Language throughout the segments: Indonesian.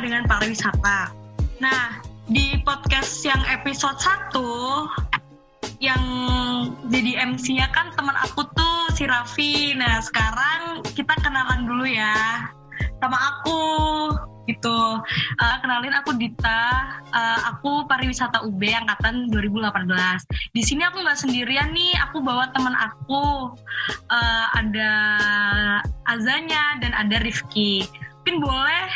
dengan pariwisata. Nah, di podcast yang episode 1 yang jadi MC-nya kan teman aku tuh si Raffi. Nah, sekarang kita kenalan dulu ya sama aku gitu. Uh, kenalin aku Dita, uh, aku pariwisata UB angkatan 2018. Di sini aku nggak sendirian nih, aku bawa teman aku. Uh, ada Azanya dan ada Rifki. Mungkin boleh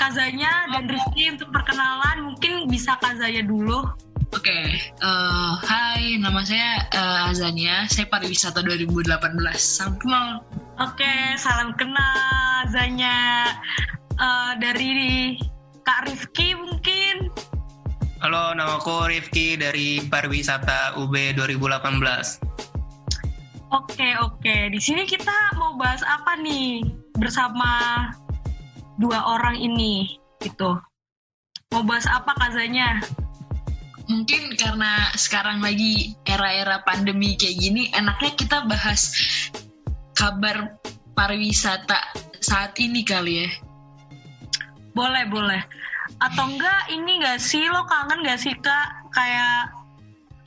Kazanya dan Rifki untuk perkenalan, mungkin bisa Kazanya dulu. Oke, okay. uh, hai, nama saya uh, Azania, saya pariwisata 2018. Salam kenal. Oke, okay, salam kenal Azania uh, dari Kak Rifki mungkin. Halo, nama aku Rifki dari Pariwisata UB 2018. Oke, oke. Di sini kita mau bahas apa nih bersama dua orang ini gitu. Mau bahas apa kazanya? Mungkin karena sekarang lagi era-era pandemi kayak gini, enaknya kita bahas kabar pariwisata saat ini kali ya boleh, boleh. Atau enggak ini enggak sih lo kangen enggak sih Kak kayak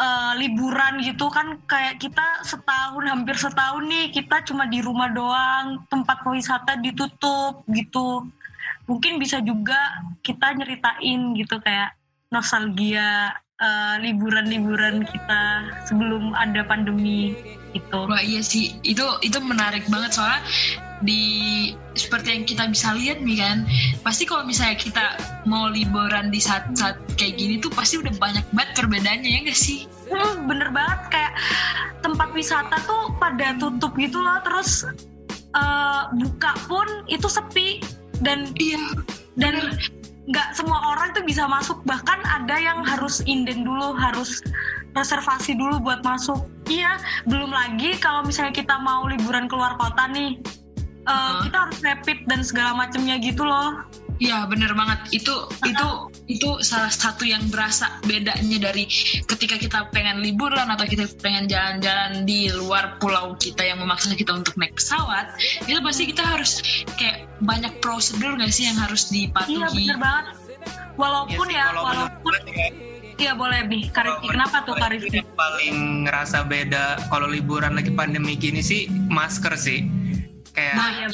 uh, liburan gitu kan kayak kita setahun hampir setahun nih kita cuma di rumah doang, tempat wisata ditutup gitu. Mungkin bisa juga kita nyeritain gitu kayak nostalgia uh, liburan-liburan kita sebelum ada pandemi itu. Wah iya sih, itu itu menarik banget soalnya di seperti yang kita bisa lihat nih kan pasti kalau misalnya kita mau liburan di saat-saat kayak gini tuh pasti udah banyak banget perbedaannya ya gak sih? Hmm, bener banget. Kayak tempat wisata tuh pada tutup gitu loh terus uh, buka pun itu sepi dan iya dan nggak semua orang tuh bisa masuk. Bahkan ada yang harus inden dulu harus reservasi dulu buat masuk. Iya belum lagi kalau misalnya kita mau liburan keluar kota nih uh, kita harus rapid dan segala macamnya gitu loh. Iya bener banget itu itu itu salah satu yang berasa bedanya dari ketika kita pengen liburan atau kita pengen jalan-jalan di luar pulau kita yang memaksa kita untuk naik pesawat itu pasti kita harus kayak banyak prosedur gak sih yang harus dipatuhi. Iya bener banget. Walaupun ya, sih, ya walaupun Iya boleh nih, Karifi. Kenapa tuh Karifi? Yang paling ngerasa beda kalau liburan lagi pandemi gini sih masker sih kayak nah, ya,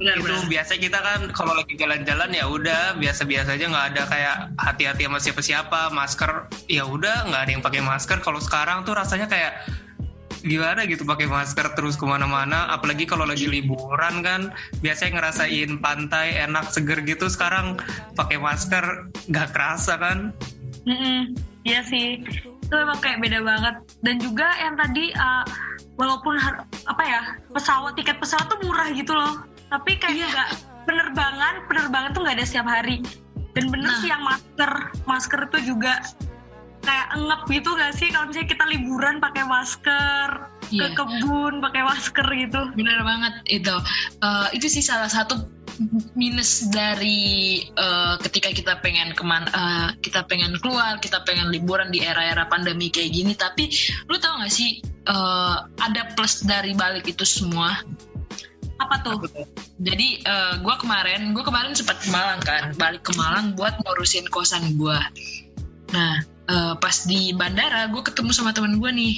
benar. itu benar. biasa kita kan kalau lagi jalan-jalan ya udah biasa-biasa aja nggak ada kayak hati-hati sama siapa-siapa masker. Ya udah nggak ada yang pakai masker. Kalau sekarang tuh rasanya kayak gimana gitu pakai masker terus ke mana-mana. Apalagi kalau lagi liburan kan biasanya ngerasain pantai enak seger gitu. Sekarang pakai masker nggak kerasa kan? Mm -mm, iya sih. Itu emang kayak beda banget. Dan juga yang tadi uh, walaupun apa ya pesawat tiket pesawat tuh murah gitu loh tapi kayak iya. nggak iya. penerbangan penerbangan tuh nggak ada setiap hari dan bener nah. sih yang masker masker itu juga kayak engap gitu gak sih kalau misalnya kita liburan pakai masker yeah. ke iya. kebun pakai masker gitu bener banget itu uh, itu sih salah satu minus dari uh, ketika kita pengen ke mana uh, kita pengen keluar kita pengen liburan di era-era pandemi kayak gini tapi lu tau gak sih uh, ada plus dari balik itu semua apa tuh? Jadi uh, eh, gue kemarin, gue kemarin sempat ke Malang kan, balik ke Malang buat ngurusin kosan gue. Nah, uh, pas di bandara gue ketemu sama temen gue nih.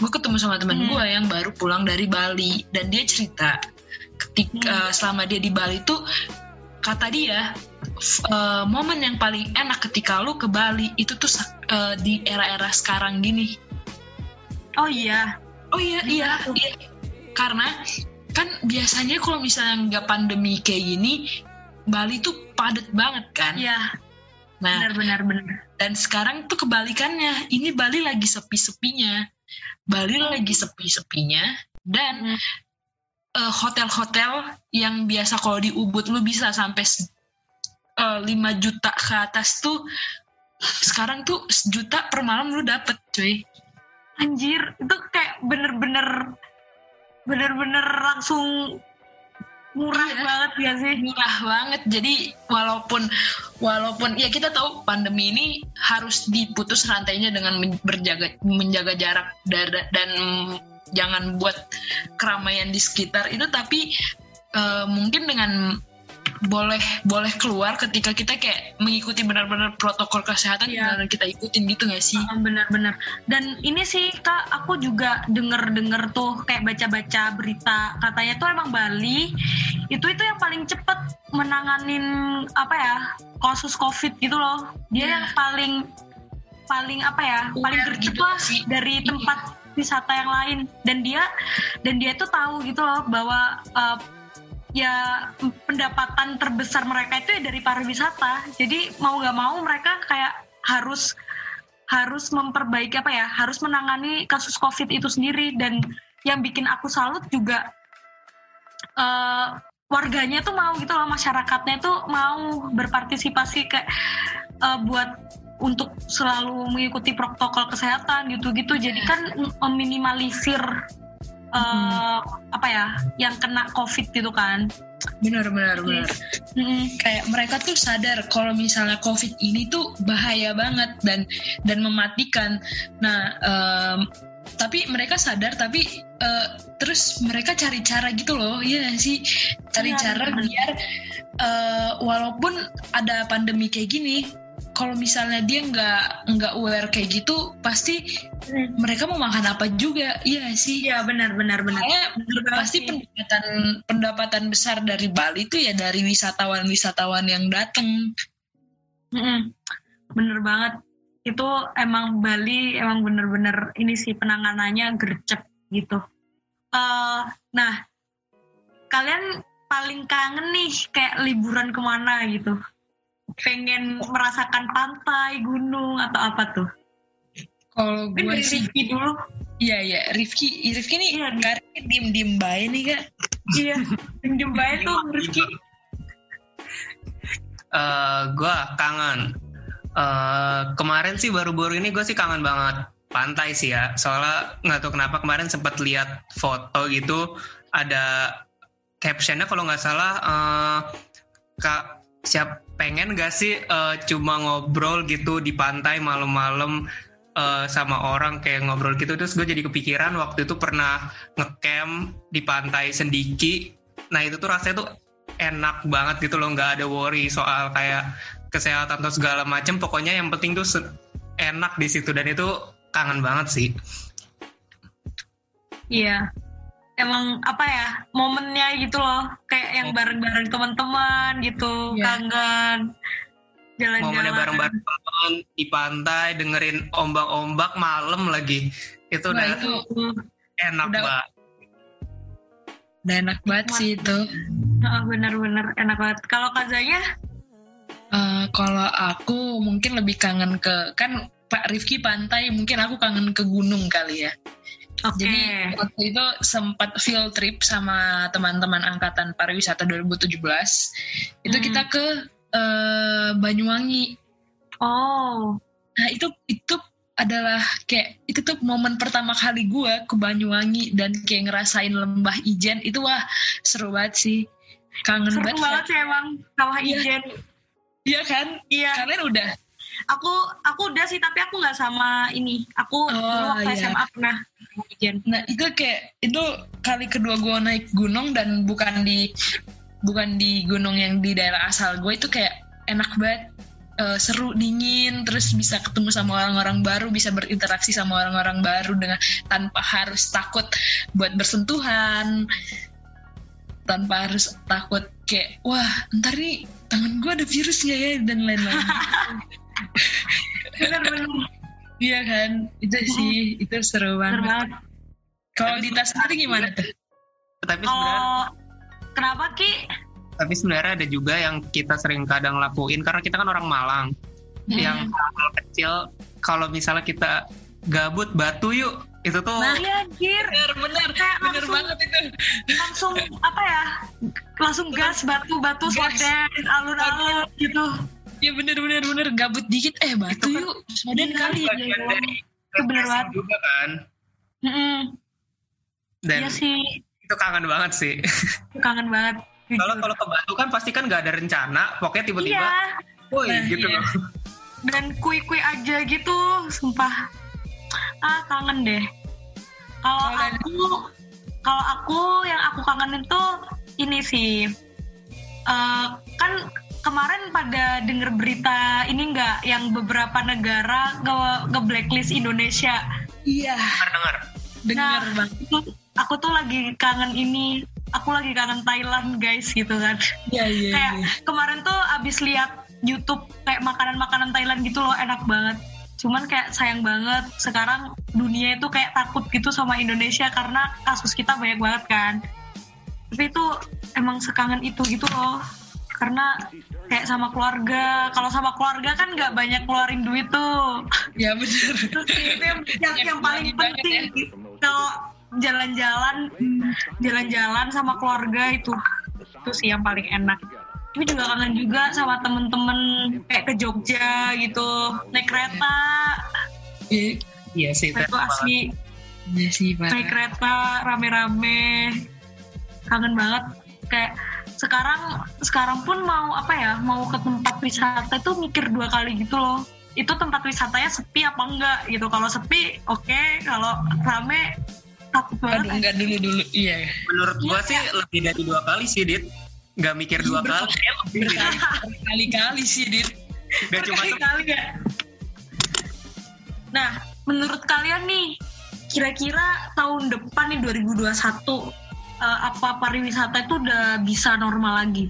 Gue ketemu sama temen hmm. gue yang baru pulang dari Bali dan dia cerita ketika hmm. selama dia di Bali tuh kata dia uh, momen yang paling enak ketika lu ke Bali itu tuh uh, di era-era sekarang gini Oh iya. Oh iya iya iya. Karena kan biasanya kalau misalnya nggak pandemi kayak gini, Bali tuh padat banget kan. Iya. Nah, benar benar benar. Dan sekarang tuh kebalikannya. Ini Bali lagi sepi-sepinya. Bali lagi sepi-sepinya dan hmm. uh, hotel-hotel yang biasa kalau di Ubud lu bisa sampai uh, eh, 5 juta ke atas tuh sekarang tuh sejuta per malam lu dapet cuy anjir itu kayak bener-bener bener-bener langsung murah iya. banget ya sih. Murah banget. Jadi walaupun walaupun ya kita tahu pandemi ini harus diputus rantainya dengan berjaga menjaga jarak dan, dan jangan buat keramaian di sekitar itu. Tapi uh, mungkin dengan boleh boleh keluar ketika kita kayak mengikuti benar-benar protokol kesehatan yeah. yang kita ikutin gitu gak sih? Benar-benar. Dan ini sih kak, aku juga denger-denger tuh kayak baca-baca berita katanya tuh emang Bali itu itu yang paling cepet menanganin apa ya kasus COVID gitu loh. Dia yeah. yang paling paling apa ya paling gercep gitu sih. dari iya. tempat wisata yang lain dan dia dan dia tuh tahu gitu loh bahwa uh, ya pendapatan terbesar mereka itu ya dari pariwisata. Jadi mau nggak mau mereka kayak harus harus memperbaiki apa ya, harus menangani kasus COVID itu sendiri dan yang bikin aku salut juga uh, warganya tuh mau gitu loh masyarakatnya tuh mau berpartisipasi kayak uh, buat untuk selalu mengikuti protokol kesehatan gitu-gitu. Jadi kan meminimalisir uh, apa ya yang kena covid gitu kan. Benar benar benar. Hmm. kayak mereka tuh sadar kalau misalnya covid ini tuh bahaya banget dan dan mematikan. Nah um, tapi mereka sadar tapi uh, terus mereka cari cara gitu loh ya sih? Cari ya, cara biar uh, walaupun ada pandemi kayak gini kalau misalnya dia nggak nggak aware kayak gitu pasti hmm. mereka mau makan apa juga. Iya sih. Ya benar benar benar. Pasti pendapatan pendapatan besar dari Bali itu ya dari wisatawan wisatawan yang datang hmm, bener banget. Itu emang Bali emang bener-bener ini sih penanganannya gercep gitu. Uh, nah kalian paling kangen nih kayak liburan ke mana gitu pengen merasakan pantai, gunung atau apa tuh? Kalau gue sih Rifki dulu. Iya iya, Rifki, Rifki nih iya, karirnya diem diem baik nih kak. Iya, diem diem baik tuh Rifki. Uh, gue kangen. Uh, kemarin sih baru-baru ini gue sih kangen banget pantai sih ya. Soalnya nggak tahu kenapa kemarin sempat lihat foto gitu ada captionnya kalau nggak salah uh, kak siap pengen gak sih uh, cuma ngobrol gitu di pantai malam-malam uh, sama orang kayak ngobrol gitu? Terus gue jadi kepikiran waktu itu pernah ngecamp di pantai Sendiki. Nah itu tuh rasanya tuh enak banget gitu loh nggak ada worry soal kayak kesehatan atau segala macem. Pokoknya yang penting tuh enak di situ dan itu kangen banget sih. Iya emang apa ya momennya gitu loh. Kayak yang bareng-bareng teman-teman gitu yeah. kangen jalan-jalan. Momennya bareng-bareng teman di pantai dengerin ombak-ombak malam lagi. Itu udah itu enak udah, banget. Udah enak banget sih itu. Oh, bener-bener enak banget. Kalau kazanya uh, kalau aku mungkin lebih kangen ke kan Pak Rifki pantai mungkin aku kangen ke gunung kali ya Okay. Jadi waktu itu sempat field trip sama teman-teman angkatan pariwisata 2017. Itu hmm. kita ke uh, Banyuwangi. Oh. Nah itu itu adalah kayak itu tuh momen pertama kali gue ke Banyuwangi dan kayak ngerasain lembah Ijen itu wah seru banget sih kangen seru banget. Seru banget sih emang lembah iya. Ijen. Iya kan? Iya. Kalian udah? Aku aku udah sih tapi aku nggak sama ini. Aku oh, dulu waktu iya. SMA pernah Nah itu kayak itu kali kedua gue naik gunung dan bukan di bukan di gunung yang di daerah asal gue itu kayak enak banget. Uh, seru dingin terus bisa ketemu sama orang-orang baru bisa berinteraksi sama orang-orang baru dengan tanpa harus takut buat bersentuhan. Tanpa harus takut kayak wah ntar nih tangan gue ada virusnya ya? Dan lain-lain benar-benar iya kan? Itu sih itu seru banget. kalau di tas sendiri gimana tuh? Tapi sebenarnya oh, kenapa Ki? Tapi sebenarnya ada juga yang kita sering kadang lakuin karena kita kan orang Malang. Hmm. Yang hal kecil kalau misalnya kita gabut batu yuk itu tuh nah iya bener bener kayak bener langsung, banget itu. langsung apa ya? Langsung gas batu batu soden alun-alun gitu Iya bener bener bener gabut dikit eh batu itu kan yuk soden kali ya itu bener banget juga kan mm -mm. Dan iya sih. itu kangen banget sih. Kangen banget. Kalau kalau ke Batu kan pasti kan nggak ada rencana, pokoknya tiba-tiba, iya. woi nah, gitu iya. loh. Dan kui-kui aja gitu, sumpah. Ah kangen deh. Kalau aku, kalau aku yang aku kangenin tuh ini sih uh, kan kemarin pada denger berita ini nggak? Yang beberapa negara nge, nge blacklist Indonesia. Iya. Dengar dengar nah, aku tuh lagi kangen ini. Aku lagi kangen Thailand guys gitu kan. Iya iya kayak ya. kemarin tuh abis lihat YouTube kayak makanan-makanan Thailand gitu loh enak banget. Cuman kayak sayang banget sekarang dunia itu kayak takut gitu sama Indonesia karena kasus kita banyak banget kan. Tapi itu emang sekangen itu gitu loh karena kayak sama keluarga. Kalau sama keluarga kan nggak banyak keluarin duit tuh. Ya benar itu yang, yang, yang paling penting ya. kalau jalan-jalan jalan-jalan sama keluarga itu itu sih yang paling enak. Tapi juga kangen juga sama temen-temen kayak ke Jogja gitu naik kereta. Iya sih itu asli. Iya sih naik kereta rame-rame. Kangen banget. Kayak sekarang sekarang pun mau apa ya mau ke tempat wisata itu mikir dua kali gitu loh. Itu tempat wisatanya sepi apa enggak gitu. Kalau sepi oke. Okay. kalau rame takut banget Aduh, enggak dulu dulu iya. Menurut gua ya, sih ya. lebih dari dua kali sih dit. Nggak mikir dua kali. berkali-kali sih dit. Gak cuma kali ya? Nah menurut kalian nih kira-kira tahun depan nih 2021 uh, apa pariwisata itu udah bisa normal lagi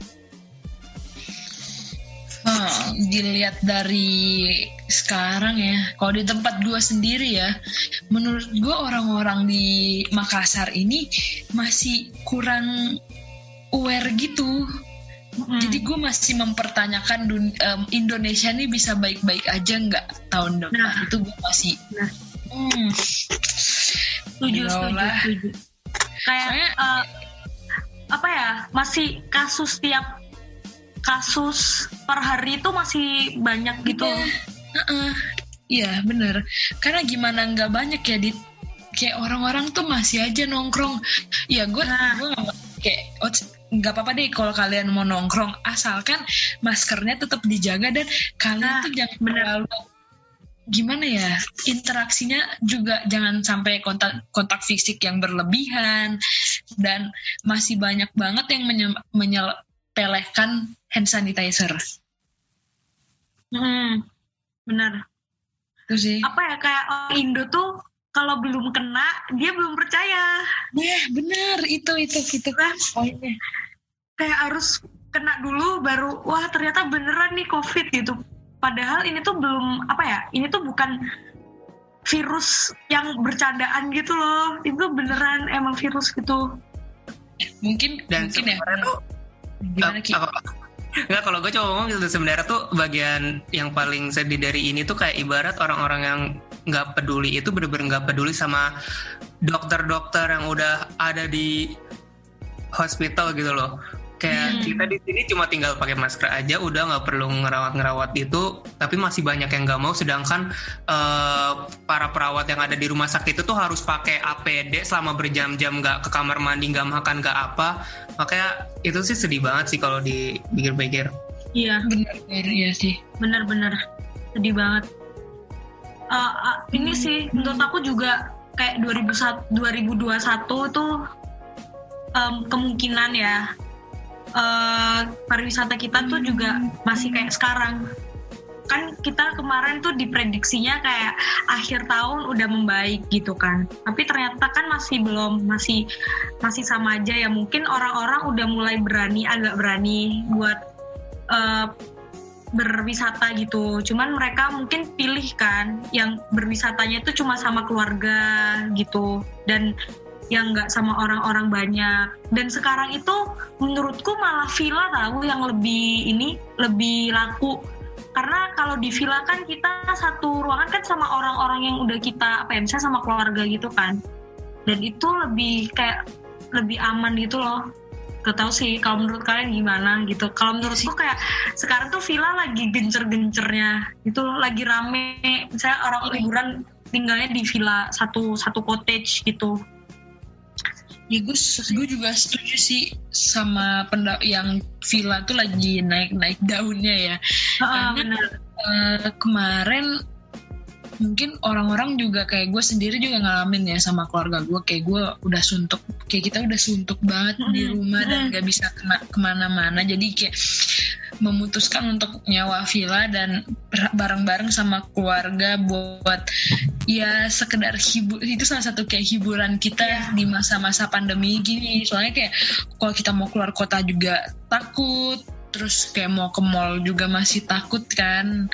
Hmm, dilihat dari sekarang ya, kalau di tempat gue sendiri ya, menurut gue orang-orang di Makassar ini masih kurang aware gitu Hmm. Jadi gue masih mempertanyakan dun, um, Indonesia ini bisa baik-baik aja nggak tahun depan nah. itu gue masih nah. hmm. setuju, setuju, setuju. Kayak Soalnya, uh, apa ya masih kasus tiap kasus per hari itu masih banyak gitu. Iya uh -uh. Ya, bener. Karena gimana nggak banyak ya di kayak orang-orang tuh masih aja nongkrong. Ya gue nah. gue kayak oh, nggak apa-apa deh kalau kalian mau nongkrong asalkan maskernya tetap dijaga dan kalian nah, tuh jangan terlalu gimana ya interaksinya juga jangan sampai kontak kontak fisik yang berlebihan dan masih banyak banget yang menye, menyepelekan hand sanitizer. Hmm, benar. Itu sih. Apa ya kayak orang Indo tuh kalau belum kena dia belum percaya. Iya yeah, benar itu itu gitu kan poinnya. Kayak harus kena dulu baru wah ternyata beneran nih covid gitu. Padahal ini tuh belum apa ya ini tuh bukan virus yang bercandaan gitu loh itu beneran emang virus gitu. Mungkin dan mungkin ya. Tuh, gimana Ki? Enggak, kalau gue coba ngomong gitu sebenarnya tuh bagian yang paling sedih dari ini tuh kayak ibarat orang-orang yang nggak peduli itu bener-bener nggak peduli sama dokter-dokter yang udah ada di hospital gitu loh kayak hmm. kita di sini cuma tinggal pakai masker aja udah nggak perlu ngerawat-ngerawat itu. Tapi masih banyak yang nggak mau sedangkan uh, para perawat yang ada di rumah sakit itu tuh harus pakai APD selama berjam-jam nggak ke kamar mandi nggak makan nggak apa. Makanya itu sih sedih banget sih kalau dipikir-pikir. Iya. Benar-benar iya sih. Benar-benar sedih banget. Uh, uh, ini sih menurut aku juga kayak 2001 2021 itu um, kemungkinan ya uh, pariwisata kita tuh juga masih kayak sekarang. Kan kita kemarin tuh diprediksinya kayak akhir tahun udah membaik gitu kan. Tapi ternyata kan masih belum masih masih sama aja ya. Mungkin orang-orang udah mulai berani agak berani buat uh, berwisata gitu. Cuman mereka mungkin pilih kan yang berwisatanya itu cuma sama keluarga gitu. Dan yang nggak sama orang-orang banyak. Dan sekarang itu menurutku malah villa tahu yang lebih ini lebih laku. Karena kalau di villa kan kita satu ruangan kan sama orang-orang yang udah kita apa ya misalnya sama keluarga gitu kan. Dan itu lebih kayak lebih aman gitu loh gak tau sih kalau menurut kalian gimana gitu kalau menurutku kayak sekarang tuh villa lagi gencer-gencernya itu lagi rame misalnya orang liburan tinggalnya di villa satu satu cottage gitu ya gue gue juga setuju sih sama pendak yang villa tuh lagi naik naik daunnya ya. Uh, karena Uh, kemarin mungkin orang-orang juga kayak gue sendiri juga ngalamin ya sama keluarga gue kayak gue udah suntuk kayak kita udah suntuk banget mm -hmm. di rumah dan gak bisa ke mana-mana. Jadi kayak memutuskan untuk nyawa villa dan bareng-bareng sama keluarga buat ya sekedar hibur itu salah satu kayak hiburan kita yeah. di masa-masa pandemi gini soalnya kayak kalau kita mau keluar kota juga takut terus kayak mau ke mall juga masih takut kan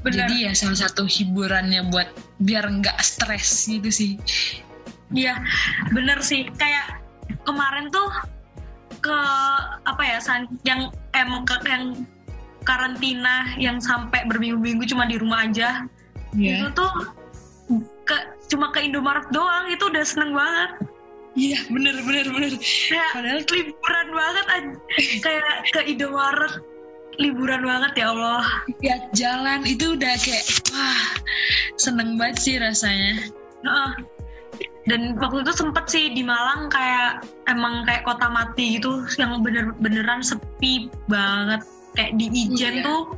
Bener. jadi ya salah satu hiburannya buat biar nggak stres gitu sih iya bener sih kayak kemarin tuh ke apa ya yang emang ke, yang karantina yang sampai berminggu-minggu cuma di rumah aja yeah. itu tuh ke cuma ke Indomaret doang itu udah seneng banget Iya bener bener bener. Kayak Padahal liburan banget kayak ke Indomaret liburan banget ya Allah. Lihat jalan itu udah kayak wah seneng banget sih rasanya. Uh, dan waktu itu sempet sih di Malang kayak emang kayak kota mati gitu yang bener beneran sepi banget kayak di Ijen iya. tuh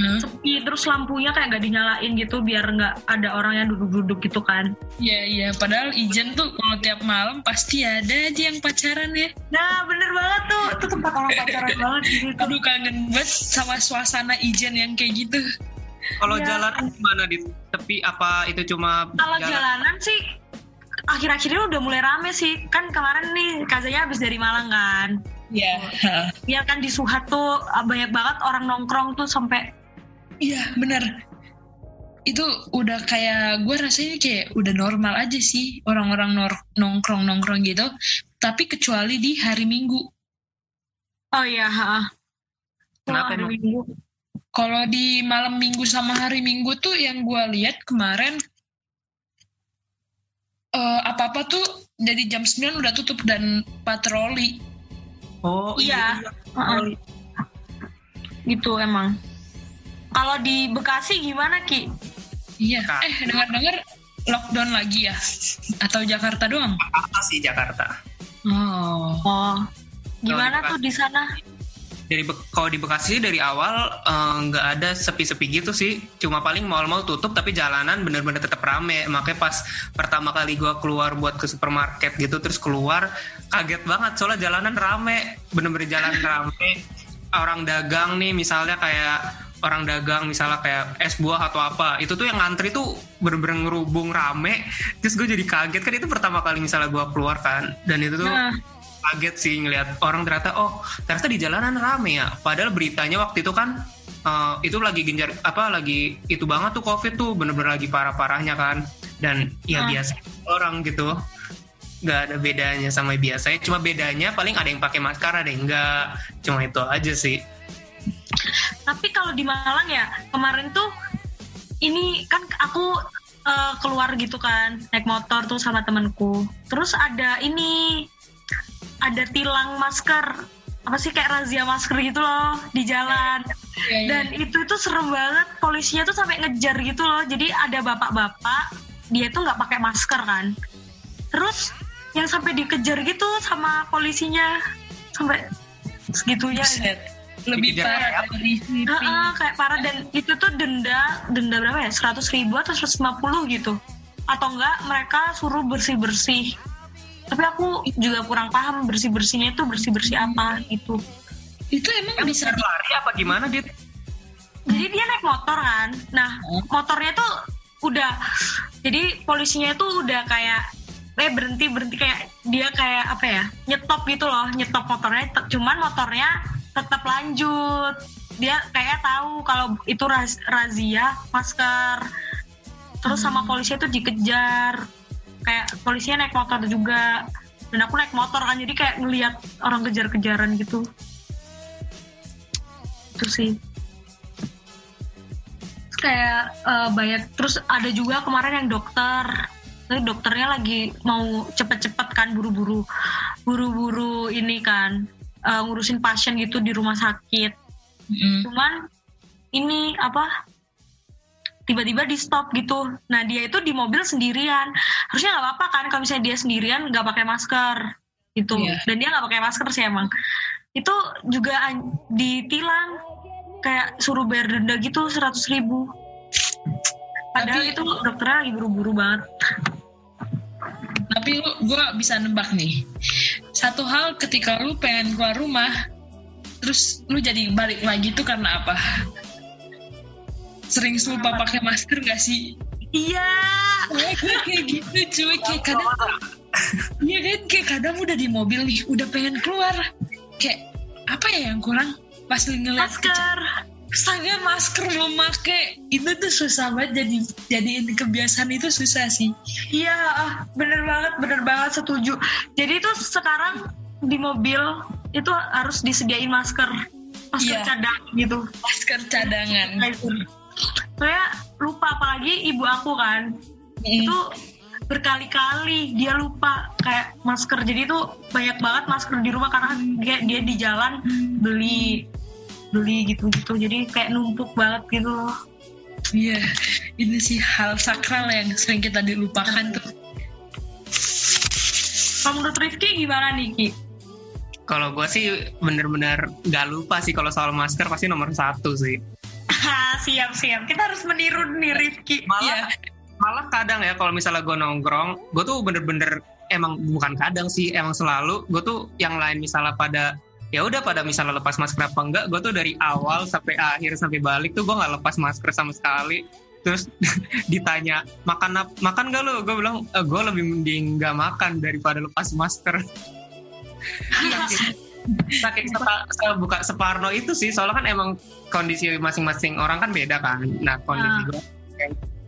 hmm. sepi terus lampunya kayak nggak dinyalain gitu biar nggak ada orang yang duduk-duduk gitu kan iya iya padahal Ijen tuh kalau tiap malam pasti ada aja yang pacaran ya nah bener banget tuh itu tempat orang pacaran banget gitu aduh kangen banget sama suasana Ijen yang kayak gitu kalau ya. jalanan gimana di tepi apa itu cuma kalau jalan? jalanan sih akhir-akhir ini udah mulai rame sih. Kan kemarin nih kazanya habis dari Malang kan? Iya. Yeah. Iya kan di Suhat tuh banyak banget orang nongkrong tuh sampai Iya bener. Itu udah kayak gue rasanya kayak udah normal aja sih orang-orang nongkrong nongkrong gitu. Tapi kecuali di hari Minggu. Oh iya kenapa hari Minggu. Kalau di malam Minggu sama hari Minggu tuh yang gue lihat kemarin uh, apa-apa tuh dari jam 9 udah tutup dan patroli oh iya, iya. Uh -uh. gitu emang kalau di Bekasi gimana Ki? Iya. Eh dengar-dengar lockdown lagi ya? Atau Jakarta doang? Jakarta sih Jakarta. Oh. Oh. Gimana tuh di sana? Dari kalau di Bekasi dari awal eh, nggak uh, ada sepi-sepi gitu sih. Cuma paling mall-mall tutup tapi jalanan bener-bener tetap rame. Makanya pas pertama kali gue keluar buat ke supermarket gitu terus keluar kaget banget soalnya jalanan rame, bener-bener jalan rame. Orang dagang nih misalnya kayak orang dagang misalnya kayak es buah atau apa itu tuh yang ngantri tuh bener-bener ngerubung rame terus gue jadi kaget kan itu pertama kali misalnya gue keluar kan dan itu tuh nah. Kaget sih ngeliat orang ternyata oh ternyata di jalanan rame ya. Padahal beritanya waktu itu kan uh, itu lagi genjar apa lagi itu banget tuh covid tuh bener-bener lagi parah-parahnya kan. Dan ya nah. biasa orang gitu. Nggak ada bedanya sama biasanya. Cuma bedanya paling ada yang pakai masker ada yang enggak cuma itu aja sih. Tapi kalau di Malang ya kemarin tuh ini kan aku uh, keluar gitu kan naik motor tuh sama temenku. Terus ada ini ada tilang masker. Apa sih kayak razia masker gitu loh di jalan. Ya, ya. dan itu itu serem banget polisinya tuh sampai ngejar gitu loh. Jadi ada bapak-bapak dia tuh nggak pakai masker kan. Terus yang sampai dikejar gitu sama polisinya sampai segitunya. Lebih parah dari uh, uh, kayak parah. Dan itu tuh denda denda berapa ya? seratus ribu atau seratus lima puluh gitu. Atau enggak mereka suruh bersih bersih tapi aku juga kurang paham bersih bersihnya itu bersih bersih apa gitu. Itu emang bisa lari apa gimana dia jadi dia naik motor kan. Nah motornya tuh udah jadi polisinya tuh udah kayak eh berhenti berhenti kayak dia kayak apa ya nyetop gitu loh nyetop motornya cuman motornya tetap lanjut. Dia kayak tahu kalau itu raz razia masker. Terus hmm. sama polisi itu dikejar kayak polisinya naik motor juga dan aku naik motor kan jadi kayak ngelihat orang kejar-kejaran gitu itu sih terus kayak uh, banyak terus ada juga kemarin yang dokter tapi dokternya lagi mau cepet-cepet kan buru-buru buru-buru ini kan uh, ngurusin pasien gitu di rumah sakit. Mm. Cuman ini apa? Tiba-tiba di stop gitu. Nah dia itu di mobil sendirian. Harusnya nggak apa-apa kan kalau misalnya dia sendirian nggak pakai masker gitu. Yeah. Dan dia nggak pakai masker sih emang. Itu juga ditilang kayak suruh bayar denda gitu seratus ribu. Padahal tapi, itu dokternya lagi buru-buru banget. Tapi lu, gue bisa nebak nih. Satu hal ketika lu pengen keluar rumah, terus lu jadi balik lagi tuh karena apa? Sering lupa pakai masker gak sih? Iya. Gue kayak gitu cuy, kayak kadang Iya kan kayak kadang udah di mobil nih, udah pengen keluar. Kayak apa ya yang kurang? Pas ngeliat masker. Astaga masker belum make itu tuh susah banget jadi jadi kebiasaan itu susah sih. Iya, ah, bener banget, bener banget setuju. Jadi itu sekarang di mobil itu harus disediain masker, masker iya. cadang gitu. Masker cadangan. Saya lupa apalagi ibu aku kan, mm. itu berkali-kali dia lupa kayak masker jadi itu banyak banget masker di rumah karena dia dia di jalan beli beli gitu-gitu jadi kayak numpuk banget gitu loh iya ini sih hal sakral yang sering kita dilupakan tuh kalau menurut Rifki gimana nih Ki? Kalau gue sih bener-bener gak lupa sih kalau soal masker pasti nomor satu sih. Siap siap. Kita harus meniru nih Rifki. Malah ya. malah kadang ya kalau misalnya gue nongkrong, gue tuh bener-bener emang bukan kadang sih emang selalu gue tuh yang lain misalnya pada ya udah pada misalnya lepas masker apa enggak gue tuh dari awal sampai akhir sampai balik tuh gue nggak lepas masker sama sekali. Terus ditanya makan makan gak lo gue bilang e, gue lebih mending nggak makan daripada lepas masker saking sepa, buka separno itu sih soalnya kan emang kondisi masing-masing orang kan beda kan. Nah kondisi uh. gue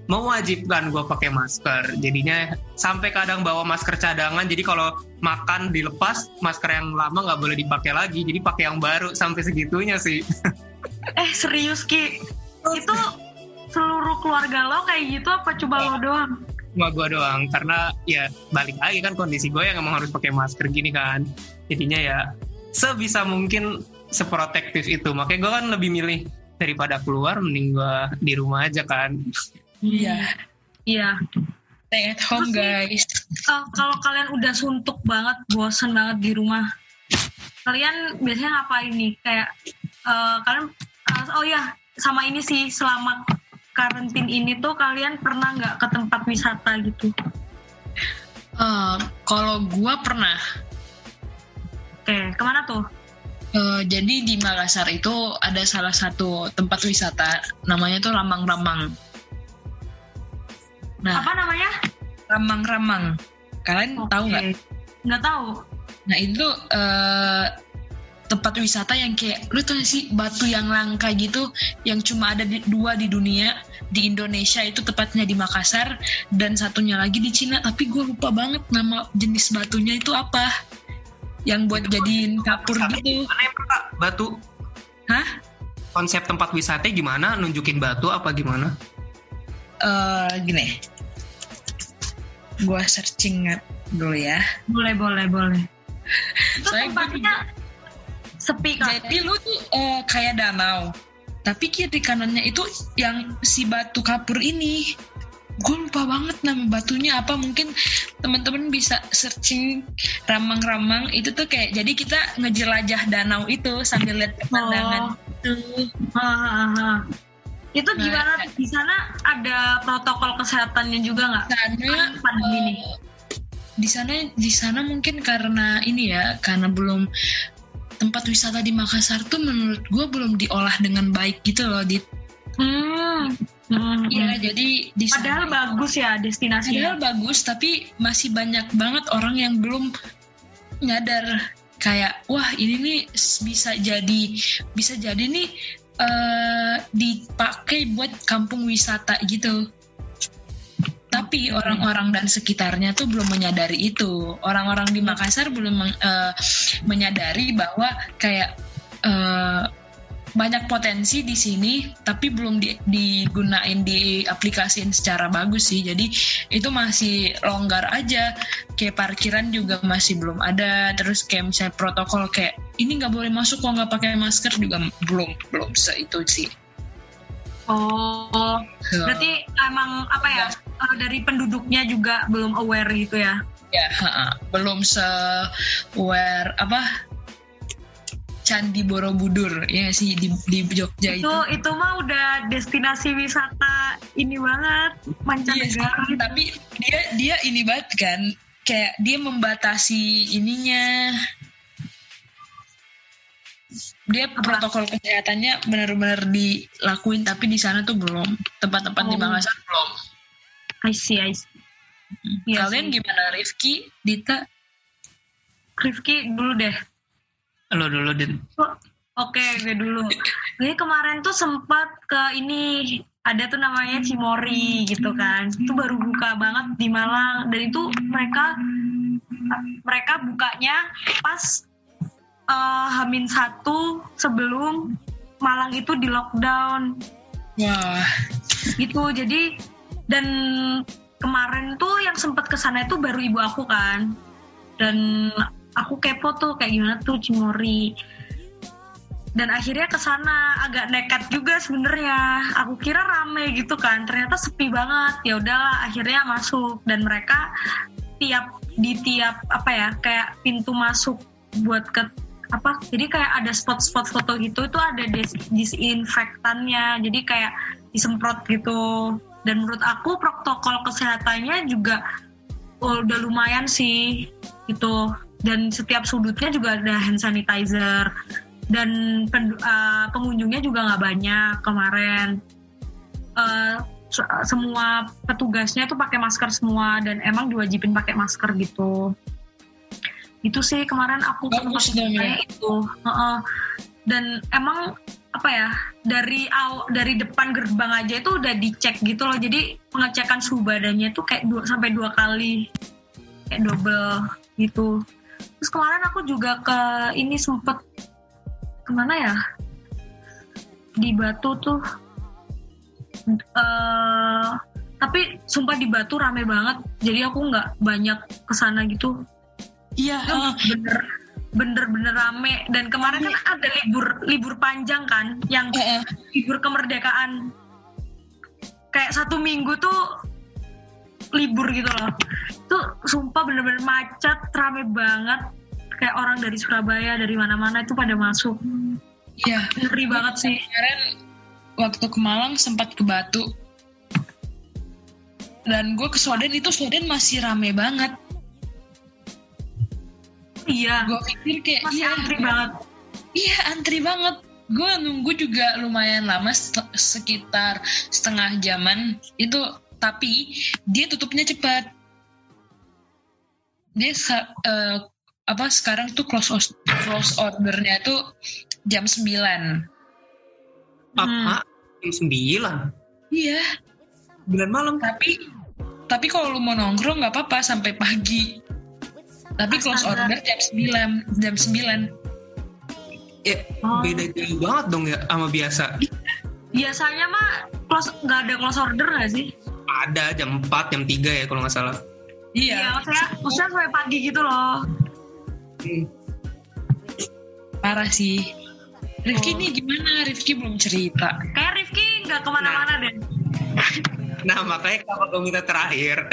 mewajibkan gue pakai masker. Jadinya sampai kadang bawa masker cadangan jadi kalau makan dilepas masker yang lama nggak boleh dipakai lagi. Jadi pakai yang baru sampai segitunya sih. Eh serius ki? Itu seluruh keluarga lo kayak gitu apa coba lo doang? Cuma gue doang karena ya balik lagi kan kondisi gue yang emang harus pakai masker gini kan. Jadinya ya sebisa mungkin seprotektif itu makanya gue kan lebih milih daripada keluar mending gue di rumah aja kan Iya. Iya. Stay at home Terus guys. uh, kalau kalian udah suntuk banget, bosen banget di rumah, kalian biasanya ngapain nih? Kayak uh, kalian, uh, oh ya, sama ini sih selama karantin ini tuh kalian pernah nggak ke tempat wisata gitu? Uh, kalau gua pernah. Oke, ke mana tuh? Uh, jadi di Makassar itu ada salah satu tempat wisata namanya tuh Lambang-Rambang. Nah, apa namanya? Ramang-ramang. Kalian okay. tahu nggak? Nggak tahu. Nah itu uh, tempat wisata yang kayak lu tuh sih batu yang langka gitu yang cuma ada di, dua di dunia di Indonesia itu tepatnya di Makassar dan satunya lagi di Cina tapi gue lupa banget nama jenis batunya itu apa yang buat itu jadiin kapur gitu. batu? Hah? Konsep tempat wisata gimana? Nunjukin batu apa gimana? Uh, gini. Gue searching dulu ya. Boleh boleh boleh. Itu tempatnya sepi kan jadi lu tuh uh, kayak danau. Tapi kiri kanannya itu yang si batu kapur ini gue lupa banget nama batunya apa mungkin teman-teman bisa searching ramang-ramang itu tuh kayak jadi kita ngejelajah danau itu sambil lihat pemandangan oh. itu itu nah, gimana nah, di sana ada protokol kesehatannya juga nggak? Sana pandemi ini. Eh, di sana di sana mungkin karena ini ya karena belum tempat wisata di Makassar tuh menurut gue belum diolah dengan baik gitu loh di hmm. Hmm. Iya, jadi di Padahal bagus ya destinasinya. Padahal bagus, tapi masih banyak banget orang yang belum nyadar kayak wah ini nih bisa jadi bisa jadi nih uh, dipakai buat kampung wisata gitu. Tapi orang-orang dan sekitarnya tuh belum menyadari itu. Orang-orang di Makassar belum uh, menyadari bahwa kayak uh, banyak potensi di sini tapi belum di, digunain di aplikasiin secara bagus sih. Jadi itu masih longgar aja. Kayak parkiran juga masih belum ada. Terus kayak misalnya protokol kayak ini nggak boleh masuk kalau nggak pakai masker juga belum belum se itu sih. Oh so, berarti emang apa ya, ya. dari penduduknya juga belum aware gitu ya? Ya belum se aware apa Candi Borobudur ya sih di, di Jogja itu. Itu itu mah udah destinasi wisata ini banget mancanegara. Yes, tapi dia dia ini banget kan kayak dia membatasi ininya dia protokol kesehatannya benar-benar dilakuin tapi di sana tuh belum tempat-tempat oh. di Makassar belum. I see, I see. Ya Kalian sih. gimana Rifki, Dita? Rifki dulu deh. Lo dulu, Din. Oh, Oke, okay, gue dulu. Gue kemarin tuh sempat ke ini ada tuh namanya Cimori gitu kan. Itu baru buka banget di Malang dan itu mereka mereka bukanya pas uh, Hamin satu sebelum Malang itu di lockdown. Wah. Gitu. Jadi dan kemarin tuh yang sempat ke sana itu baru ibu aku kan. Dan aku kepo tuh kayak gimana tuh Cimori dan akhirnya ke sana agak nekat juga sebenarnya. Aku kira rame gitu kan ternyata sepi banget. Ya udahlah akhirnya masuk. Dan mereka tiap di tiap apa ya kayak pintu masuk buat ke apa jadi kayak ada spot-spot foto gitu itu ada dis disinfektannya. Jadi kayak disemprot gitu. Dan menurut aku protokol kesehatannya juga oh, udah lumayan sih gitu dan setiap sudutnya juga ada hand sanitizer. Dan uh, pengunjungnya juga nggak banyak kemarin. Uh, semua petugasnya tuh pakai masker semua dan emang diwajibin pakai masker gitu. Itu sih kemarin aku Bagus ya. itu uh -uh. dan emang apa ya dari aw, dari depan gerbang aja itu udah dicek gitu loh. Jadi pengecekan suhu badannya tuh kayak dua sampai dua kali. Kayak double gitu terus kemarin aku juga ke ini sempet ke mana ya? Di Batu tuh. Uh, tapi sumpah di Batu rame banget. Jadi aku nggak banyak ke sana gitu. Iya. Uh, bener bener bener rame. Dan kemarin kan ada libur libur panjang kan yang uh, libur kemerdekaan. Kayak satu minggu tuh libur gitu loh. Tuh sumpah bener-bener macet rame banget. Kayak orang dari Surabaya dari mana-mana itu pada masuk. Iya. Ngeri banget sih. Kemarin waktu ke Malang sempat ke Batu. Dan gue ke Soden itu Soden masih rame banget. Iya. Gue pikir kayak masih iya, antri banget. iya antri banget. Gue nunggu juga lumayan lama sekitar setengah jaman. Itu tapi dia tutupnya cepat. Dia uh, apa sekarang tuh close close ordernya tuh jam 9 apa hmm. jam 9 iya. 9 malam. Tapi tapi kalau lu mau nongkrong nggak apa-apa sampai pagi. Tapi Astaga. close order jam 9 jam 9 ya oh. beda jauh banget dong ya sama biasa. Biasanya mah close nggak ada close order nggak sih ada jam 4 jam 3 ya kalau nggak salah iya, iya maksudnya maksudnya sampai pagi gitu loh Parah sih. Rifki oh. nih gimana? Rifki belum cerita. Kayak Rifki nggak ke mana-mana nah. deh. Nah makanya kalau gue minta terakhir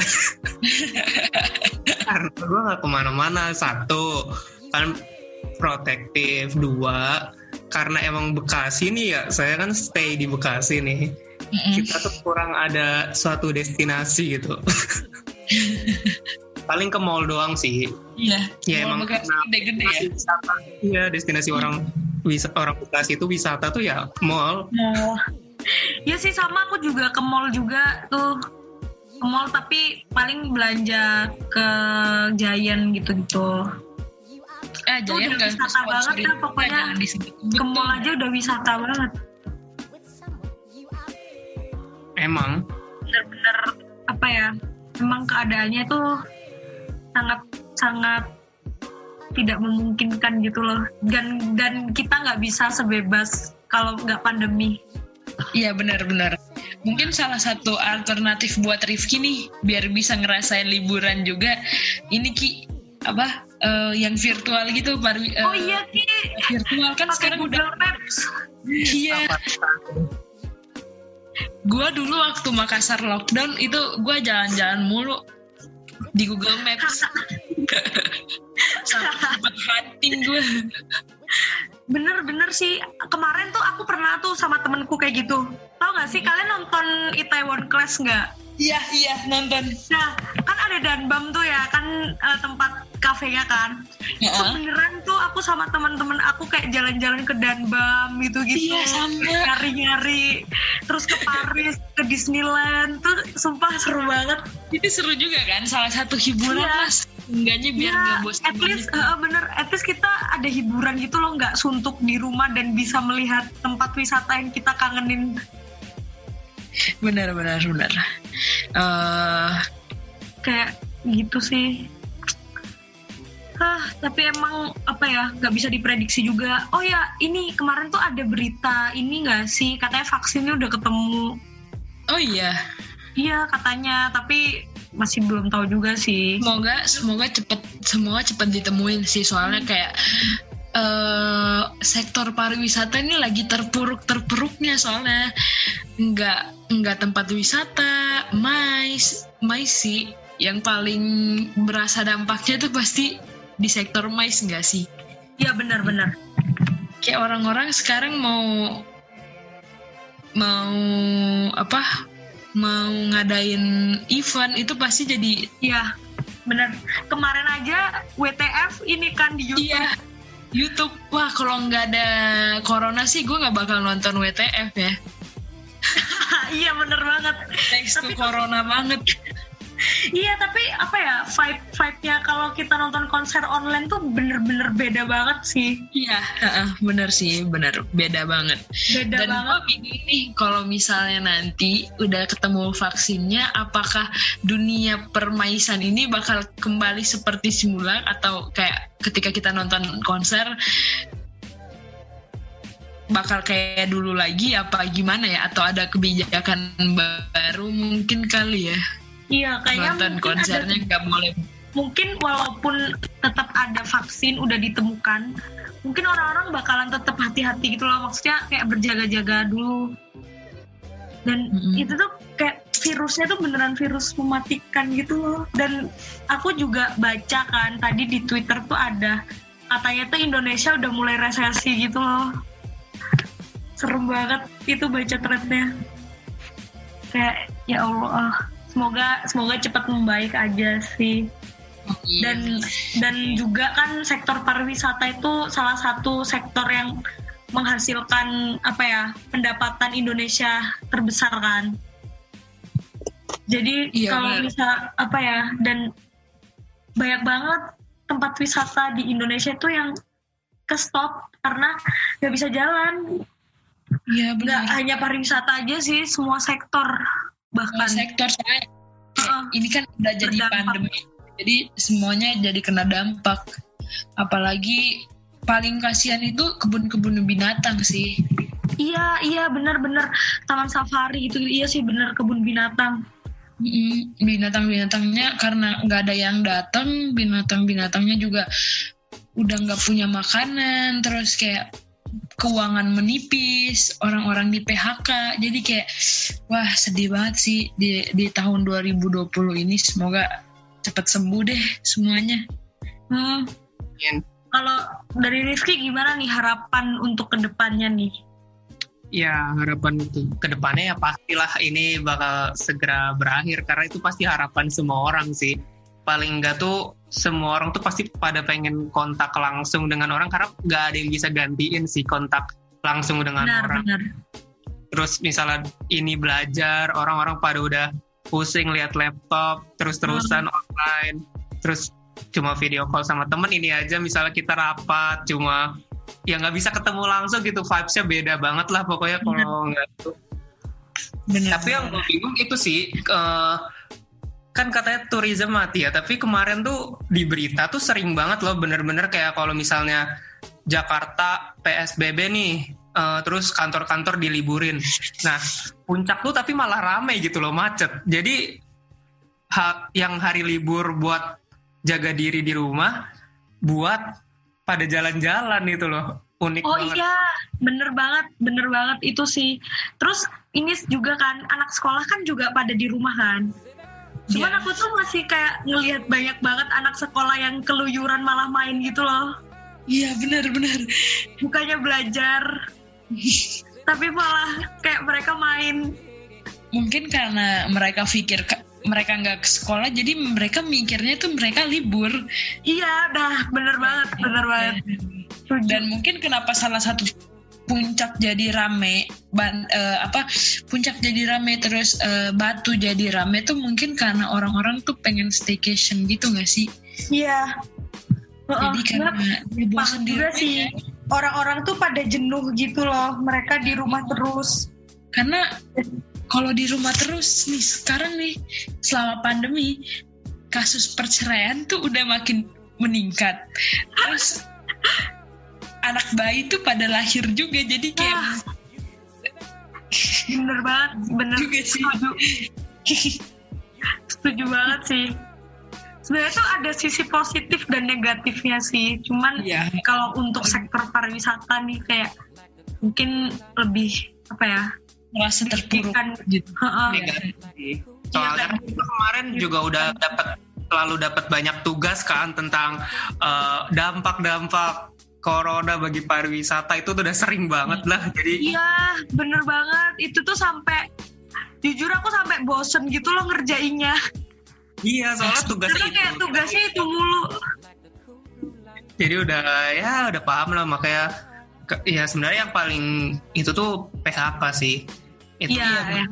Karena gue gak ke mana-mana Satu Kan protektif Dua Karena emang Bekasi nih ya Saya kan stay di Bekasi nih mm -mm. Kita tuh kurang ada Suatu destinasi gitu. Paling ke mall doang sih. Iya ya emang gede-gede ya? wisata. Iya destinasi orang wis orang Bekasi itu wisata tuh ya mall. Mall. Ya sih sama aku juga ke mall juga tuh. Ke mall tapi paling belanja ke Giant gitu-gitu. Eh Giant udah wisata banget kan pokoknya. Ke mall aja udah wisata banget emang? Bener-bener apa ya emang keadaannya tuh sangat sangat tidak memungkinkan gitu loh. Dan dan kita nggak bisa sebebas kalau nggak pandemi. Iya benar-benar mungkin salah satu alternatif buat Rifki nih biar bisa ngerasain liburan juga ini ki apa uh, yang virtual gitu baru uh, oh iya ki. virtual kan Pake sekarang Google udah Maps. Iya gue dulu waktu Makassar lockdown itu gue jalan-jalan mulu di Google Maps. Sampai hunting gue bener-bener sih. Kemarin tuh aku pernah tuh sama temenku kayak gitu. Tau gak sih kalian nonton Itaewon Class nggak Iya iya nonton. Nah kan ada Danbam tuh ya kan uh, tempat kafenya kan. Ya. Beneran tuh aku sama teman-teman aku kayak jalan-jalan ke Danbam gitu-gitu. Iya sama. Nyari-nyari terus ke Paris ke Disneyland tuh sumpah seru banget. Itu seru juga kan salah satu hiburan iya. mas. Enggaknya biar ya, gak bosan. At least uh, bener, at least kita ada hiburan gitu loh nggak suntuk di rumah dan bisa melihat tempat wisata yang kita kangenin benar benar benar. Uh, kayak gitu sih. Ah tapi emang apa ya nggak bisa diprediksi juga. Oh ya ini kemarin tuh ada berita ini nggak sih? Katanya vaksinnya udah ketemu. Oh iya. Iya katanya. Tapi masih belum tahu juga sih. Semoga semoga cepet semoga cepet ditemuin sih. Soalnya kayak uh, sektor pariwisata ini lagi terpuruk terpuruknya soalnya. Nggak nggak tempat wisata mais mais sih. Yang paling berasa dampaknya itu pasti di sektor mais nggak sih? Iya benar-benar kayak orang-orang sekarang mau mau apa? Mau ngadain event itu pasti jadi ya benar. Kemarin aja WTF ini kan di YouTube. Iya YouTube. Wah kalau nggak ada corona sih gue nggak bakal nonton WTF ya. Iya bener banget. Thanks tapi to corona banget iya tapi apa ya vibe vibe-nya kalau kita nonton konser online tuh bener-bener beda banget sih. Iya bener sih bener beda banget. Beda dan banget. bingung nih kalau misalnya nanti udah ketemu vaksinnya apakah dunia permaisan ini bakal kembali seperti semula atau kayak ketika kita nonton konser bakal kayak dulu lagi apa gimana ya? Atau ada kebijakan baru mungkin kali ya Iya, kayaknya nonton konsernya nggak boleh. Mungkin walaupun tetap ada vaksin udah ditemukan, mungkin orang-orang bakalan tetap hati-hati gitu loh. Maksudnya kayak berjaga-jaga dulu. Dan mm-hmm. itu tuh kayak virusnya tuh beneran virus mematikan gitu loh. Dan aku juga baca kan tadi di Twitter tuh ada katanya tuh Indonesia udah mulai resesi gitu loh. Serem banget itu baca threadnya. Kayak ya Allah semoga semoga cepat membaik aja sih. Dan dan juga kan sektor pariwisata itu salah satu sektor yang menghasilkan apa ya pendapatan Indonesia terbesar kan. Jadi iya, kalau bisa apa ya dan banyak banget tempat wisata di Indonesia itu yang ke stop karena nggak bisa jalan. Iya benar. hanya pariwisata aja sih, semua sektor bahkan sektor saya uh, ini kan udah jadi pandemi jadi semuanya jadi kena dampak. Apalagi paling kasihan itu kebun-kebun binatang sih. Iya iya benar-benar. Taman safari itu iya sih benar kebun binatang. Binatang-binatangnya karena nggak ada yang datang binatang-binatangnya juga udah nggak punya makanan terus kayak keuangan menipis, orang-orang di PHK. Jadi kayak wah sedih banget sih di di tahun 2020 ini semoga cepat sembuh deh semuanya. Hmm. Kalau dari Rifki gimana nih harapan untuk ke depannya nih? Ya harapan untuk ke depannya ya pastilah ini bakal segera berakhir karena itu pasti harapan semua orang sih. Paling enggak tuh semua orang tuh pasti pada pengen kontak langsung dengan orang karena nggak ada yang bisa gantiin sih kontak langsung dengan benar, orang. Benar. Terus misalnya ini belajar, orang-orang pada udah pusing lihat laptop, terus-terusan hmm. online, terus cuma video call sama temen ini aja misalnya kita rapat cuma ya nggak bisa ketemu langsung gitu vibesnya beda banget lah pokoknya kalau nggak tuh. Tapi yang bingung itu sih uh, kan katanya tourism mati ya tapi kemarin tuh di berita tuh sering banget loh bener-bener kayak kalau misalnya Jakarta PSBB nih uh, terus kantor-kantor diliburin. Nah puncak tuh tapi malah rame gitu loh macet. Jadi ha yang hari libur buat jaga diri di rumah buat pada jalan-jalan itu loh unik oh banget. iya bener banget bener banget itu sih. Terus ini juga kan anak sekolah kan juga pada di rumah kan Cuman yeah. aku tuh masih kayak ngelihat banyak banget anak sekolah yang keluyuran malah main gitu loh. iya benar-benar bukannya belajar tapi malah kayak mereka main. Mungkin karena mereka pikir mereka nggak ke sekolah jadi mereka mikirnya itu mereka libur. Iya dah bener banget bener banget. Dan mungkin kenapa salah satu puncak jadi rame ban, uh, apa puncak jadi rame terus uh, batu jadi rame tuh mungkin karena orang-orang tuh pengen staycation gitu gak sih? Iya. Jadi uh, karena bosan sih. orang-orang tuh pada jenuh gitu loh mereka di rumah terus. Karena kalau di rumah terus nih sekarang nih selama pandemi kasus perceraian tuh udah makin meningkat. Terus anak bayi tuh pada lahir juga jadi kayak ah, bener banget bener. Juga sih. Setuju, setuju banget sih. Sebenarnya tuh ada sisi positif dan negatifnya sih. Cuman ya. kalau untuk sektor pariwisata nih kayak mungkin lebih apa ya merasa terpuruk gitu. Soalnya ya, kemarin juga udah dapat selalu dapat banyak tugas kan tentang uh, dampak-dampak corona bagi pariwisata itu tuh udah sering banget lah. Jadi iya bener banget. Itu tuh sampai jujur aku sampai bosen gitu loh ngerjainnya. Iya soalnya tugasnya Karena kayak itu, tugasnya itu mulu. Jadi udah ya udah paham lah. Makanya ya sebenarnya yang paling itu tuh PHK sih. Itu ya, ya.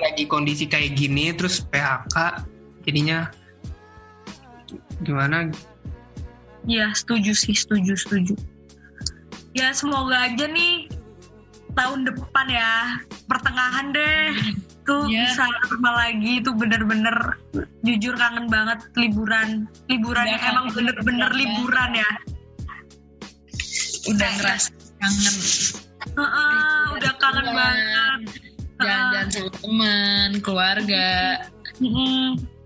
lagi kondisi kayak gini terus PHK jadinya gimana Iya setuju sih setuju setuju. Ya semoga aja nih tahun depan ya pertengahan deh. Tuh yeah. bisa normal lagi itu bener-bener jujur kangen banget liburan. Liburan yang emang bener-bener liburan ya. Udah ngerasa kangen. Uh -uh, udah kangen banget. Jalan-jalan sama teman keluarga. Mm -hmm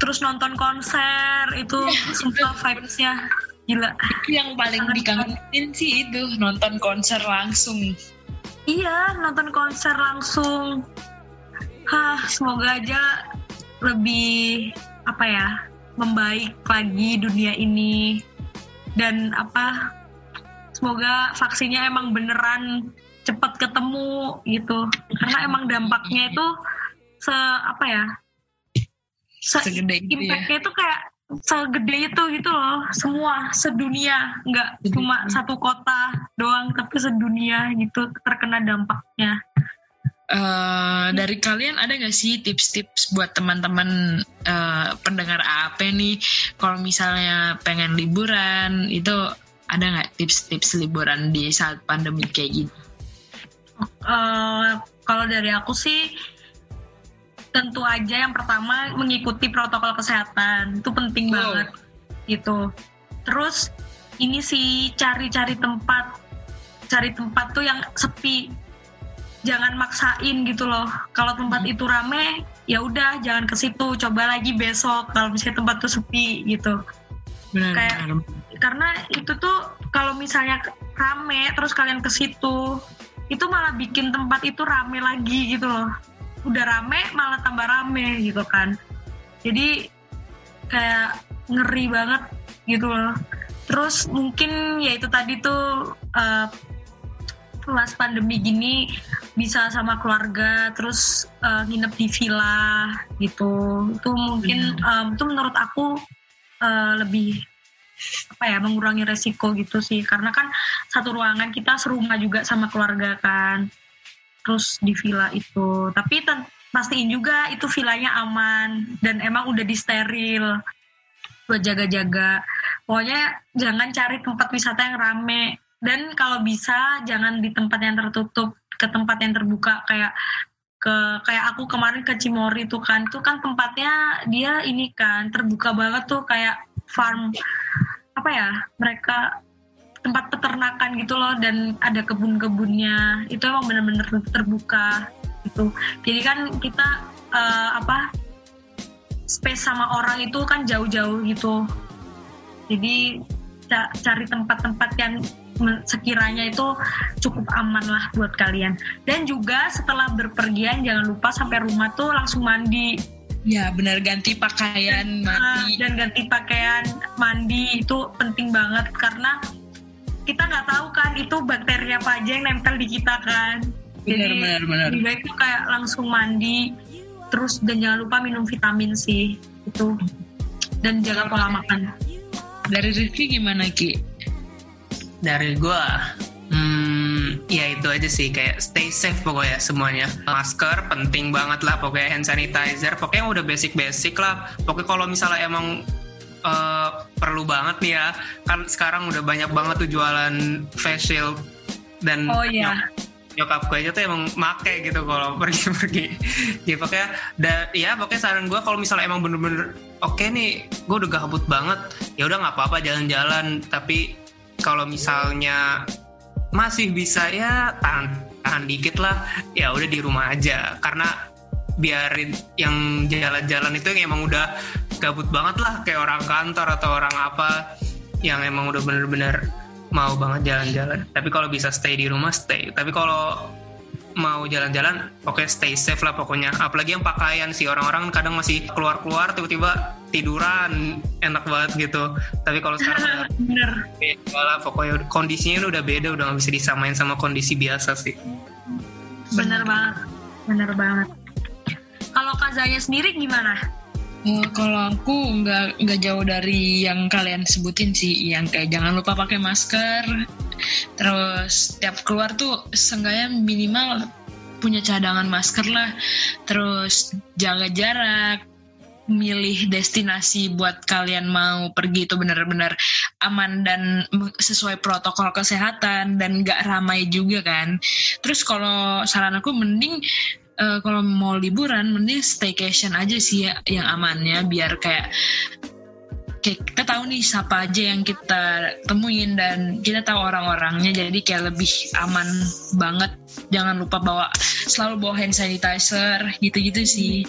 terus nonton konser itu sumpah vibesnya. Gila. Itu yang paling dikangenin sih itu nonton konser langsung. Iya nonton konser langsung. Hah, semoga aja lebih apa ya membaik lagi dunia ini. Dan apa semoga vaksinnya emang beneran cepat ketemu gitu. Karena emang dampaknya itu se apa ya se segede itu ya. kayak segede itu gitu loh. Semua sedunia. Nggak cuma satu kota doang tapi sedunia gitu. Terkena dampaknya. Uh, dari kalian ada gak sih tips-tips buat teman-teman uh, pendengar AP nih? Kalau misalnya pengen liburan itu ada nggak tips-tips liburan di saat pandemi kayak gini? Uh, kalau dari aku sih tentu aja yang pertama mengikuti protokol kesehatan. Itu penting oh. banget gitu. Terus ini sih cari-cari tempat cari tempat tuh yang sepi. Jangan maksain gitu loh. Kalau tempat hmm. itu rame ya udah jangan ke situ. Coba lagi besok kalau misalnya tempat tuh sepi gitu. Benar, kayak benar. karena itu tuh kalau misalnya rame terus kalian ke situ itu malah bikin tempat itu rame lagi gitu loh udah rame malah tambah rame gitu kan. Jadi kayak ngeri banget gitu loh. Terus mungkin ya itu tadi tuh uh, pas pandemi gini bisa sama keluarga terus uh, nginep di villa gitu. Itu mungkin um, itu menurut aku uh, lebih apa ya mengurangi resiko gitu sih. Karena kan satu ruangan kita serumah juga sama keluarga kan terus di villa itu. Tapi pastiin juga itu villanya aman dan emang udah disteril buat jaga-jaga. Pokoknya jangan cari tempat wisata yang rame. Dan kalau bisa jangan di tempat yang tertutup ke tempat yang terbuka kayak ke kayak aku kemarin ke Cimori tuh kan. Tuh kan tempatnya dia ini kan terbuka banget tuh kayak farm. Apa ya? Mereka tempat peternakan gitu loh dan ada kebun-kebunnya. Itu emang bener-bener terbuka gitu. Jadi kan kita uh, apa space sama orang itu kan jauh-jauh gitu. Jadi cari tempat-tempat yang sekiranya itu cukup aman lah buat kalian. Dan juga setelah berpergian jangan lupa sampai rumah tuh langsung mandi. Ya benar ganti pakaian mandi. dan ganti pakaian mandi. Itu penting banget karena kita nggak tahu kan itu bakteri apa aja yang nempel di kita kan. Benar, Jadi benar, benar. lebih baik tuh kayak langsung mandi terus dan jangan lupa minum vitamin C itu dan jaga pola makan. Dari Rizky gimana Ki? Dari gua Hmm, ya itu aja sih kayak stay safe pokoknya semuanya. Masker penting banget lah pokoknya hand sanitizer. Pokoknya udah basic-basic lah. Pokoknya kalau misalnya emang uh, perlu banget nih ya, kan sekarang udah banyak banget tuh jualan face shield dan oh, iya. nyokap gue aja tuh emang make gitu kalau pergi-pergi. ya pokoknya da, ya pokoknya saran gue kalau misalnya emang bener-bener oke okay nih, gue udah gabut banget, ya udah nggak apa-apa jalan-jalan. Tapi kalau misalnya masih bisa ya tahan tahan dikit lah ya udah di rumah aja karena biarin yang jalan-jalan itu yang emang udah gabut banget lah kayak orang kantor atau orang apa yang emang udah bener-bener mau banget jalan-jalan. Tapi kalau bisa stay di rumah stay. Tapi kalau mau jalan-jalan oke okay, stay safe lah pokoknya. Apalagi yang pakaian sih orang-orang kadang masih keluar-keluar tiba-tiba tiduran enak banget gitu. Tapi kalau sekarang bener. beda lah pokoknya kondisinya udah beda udah nggak bisa disamain sama kondisi biasa sih. Bener banget. Bener banget. Kalau kazanya sendiri gimana Uh, kalau aku nggak nggak jauh dari yang kalian sebutin sih, yang kayak jangan lupa pakai masker, terus tiap keluar tuh seenggaknya minimal punya cadangan masker lah, terus jaga jarak, milih destinasi buat kalian mau pergi itu benar-benar aman dan sesuai protokol kesehatan dan gak ramai juga kan. Terus kalau saran aku mending uh, kalau mau liburan mending staycation aja sih ya, yang amannya biar kayak kayak kita tahu nih siapa aja yang kita temuin dan kita tahu orang-orangnya jadi kayak lebih aman banget. Jangan lupa bawa selalu bawa hand sanitizer gitu-gitu sih.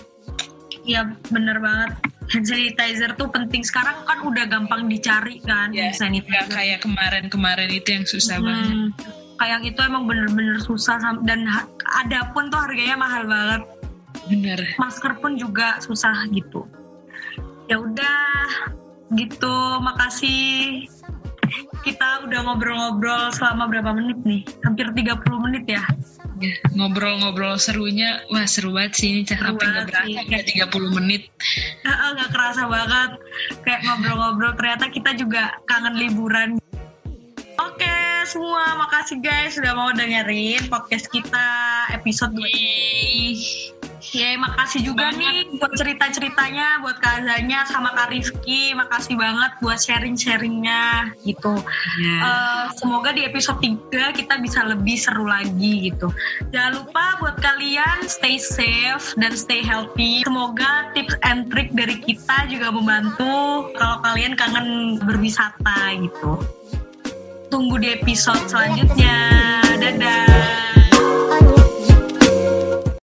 Ya bener banget. Hand sanitizer tuh penting. Sekarang kan udah gampang dicari kan ya, hand sanitizer. kayak kemarin-kemarin itu yang susah hmm. banget kayak itu emang bener-bener susah dan ada pun tuh harganya mahal banget. Bener. Masker pun juga susah gitu. Ya udah gitu. Makasih. Kita udah ngobrol-ngobrol selama berapa menit nih? Hampir 30 menit ya? Ya, ngobrol-ngobrol serunya wah seru banget sih ini sampai nggak berasa kayak 30 menit. Nggak kerasa banget. Kayak ngobrol-ngobrol. Ternyata kita juga kangen liburan. Oke semua, makasih guys sudah mau dengerin podcast kita episode ini. Ya, makasih juga banget. nih buat cerita-ceritanya, buat Kak Azanya sama Kak Rifki. Makasih banget buat sharing-sharingnya gitu. Yeah. Ya. Uh, semoga di episode 3 kita bisa lebih seru lagi gitu. Jangan lupa buat kalian stay safe dan stay healthy. Semoga tips and trick dari kita juga membantu kalau kalian kangen berwisata gitu tunggu di episode selanjutnya. Dadah.